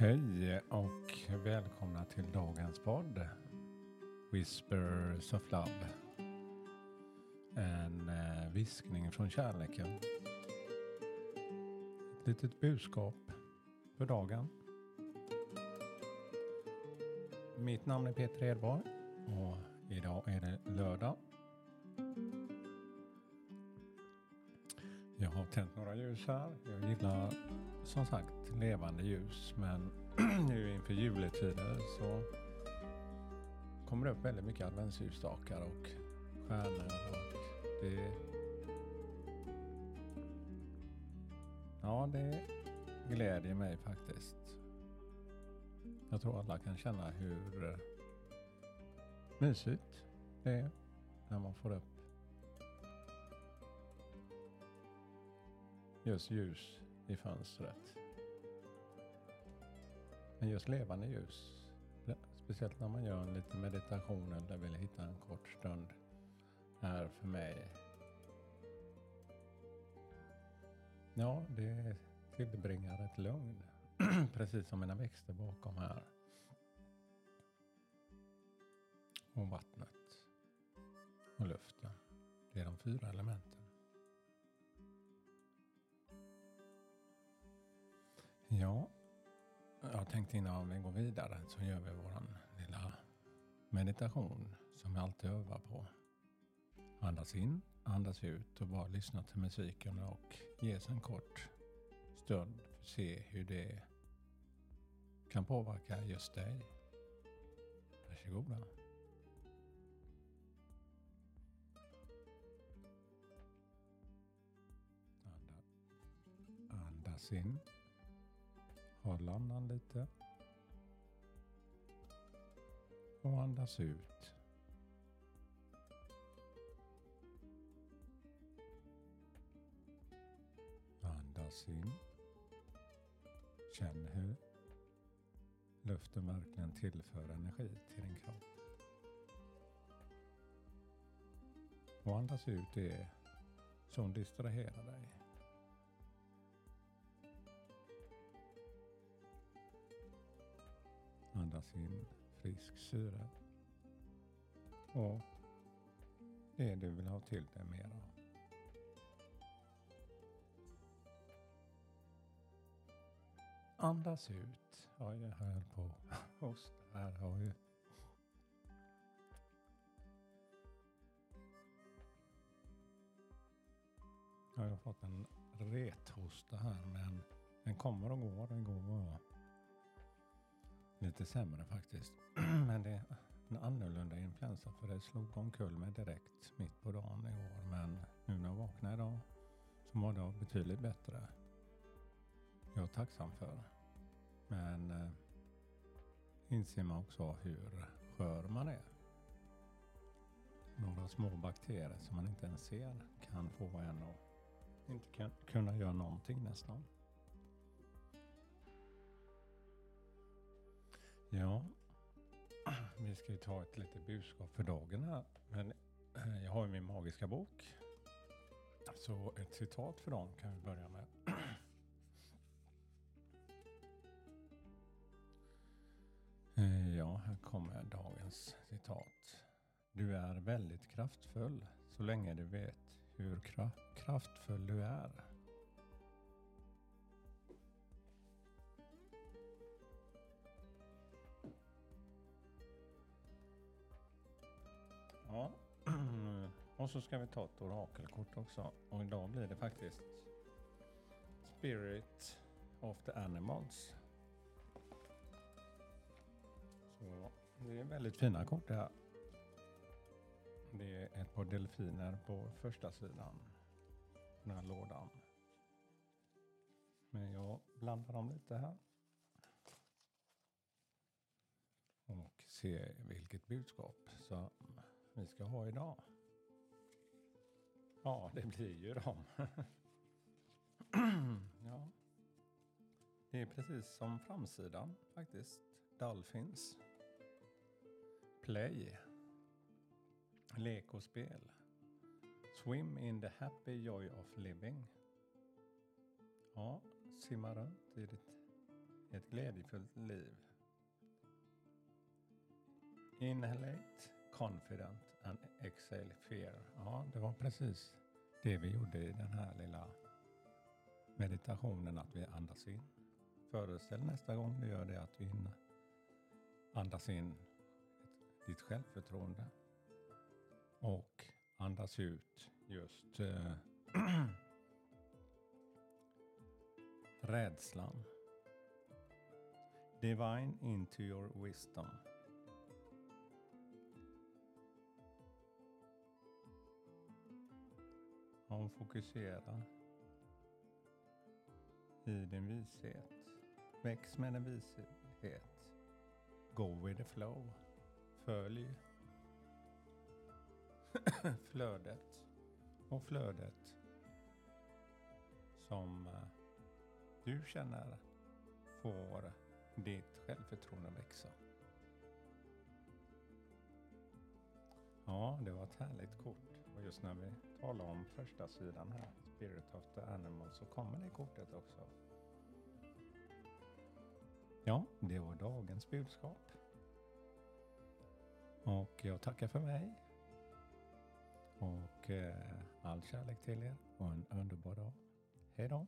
Hej och välkomna till dagens podd Whispers of Love. En eh, viskning från kärleken. Ett litet budskap för dagen. Mitt namn är Peter Edborg och idag är det lördag. Tänt några ljus här. Jag gillar som sagt levande ljus men nu inför juletider så kommer det upp väldigt mycket adventsljusstakar och stjärnor och det Ja, det glädjer mig faktiskt. Jag tror alla kan känna hur eh, mysigt det är när man får upp just ljus i fönstret. Men just levande ljus, speciellt när man gör en liten meditation eller vill hitta en kort stund, är för mig Ja, det tillbringar ett lugn. Precis som mina växter bakom här. Och vattnet. Och luften. Det är de fyra elementen. Ja, jag tänkte innan vi går vidare så gör vi vår lilla meditation som vi alltid övar på. Andas in, andas ut och bara lyssna till musiken och ges en kort stund för att se hur det kan påverka just dig. Varsågoda. Andas in. Håll lite. Och andas ut. Andas in. Känn hur luften verkligen tillför energi till din kropp. Och andas ut det som distraherar dig. Andas in frisk syre. Och det du vill ha till dig mer av. Andas ut. Ja, jag höll på hosta här. Har ju. Jag har fått en rethosta här men den kommer och går. Den går lite sämre faktiskt. men det är en annorlunda influensa för det slog omkull mig direkt mitt på dagen i år. Men nu när jag vaknade idag så mår jag betydligt bättre. Jag är tacksam för. Men eh, inser man också hur skör man är. Några små bakterier som man inte ens ser kan få en att inte kunna göra någonting nästan. Ja, vi ska ju ta ett litet budskap för dagen här. Men jag har ju min magiska bok. Så ett citat för dem kan vi börja med. Eh, ja, här kommer dagens citat. Du är väldigt kraftfull så länge du vet hur kraftfull du är. Ja, och så ska vi ta ett orakelkort också. Och idag blir det faktiskt Spirit of the Animals. Så det är väldigt fina kort det här. Det är ett par delfiner på första sidan. Den här lådan. Men jag blandar dem lite här. Och se vilket budskap som vi ska ha idag. Ja, det blir ju dem. ja. Det är precis som framsidan faktiskt. Dolphins. Play. Lek och spel. Swim in the happy joy of living. Ja, simma runt i ditt ett glädjefullt liv. Inhalate, confident and exhale fear. Ja, det var precis det vi gjorde i den här lilla meditationen, att vi andas in. Föreställ nästa gång du gör det att du andas in ditt självförtroende och andas ut just äh, rädslan. Divine into your wisdom. Om fokusera i din vishet. Väx med din vishet. Go with the flow. Följ flödet. Och flödet som eh, du känner får ditt självförtroende växa. Ja, det var ett härligt kort. Och just när vi talar om första sidan här, Spirit of the Animal, så kommer det kortet också. Ja, det var dagens budskap. Och jag tackar för mig. Och eh, all kärlek till er och en underbar dag. Hej då!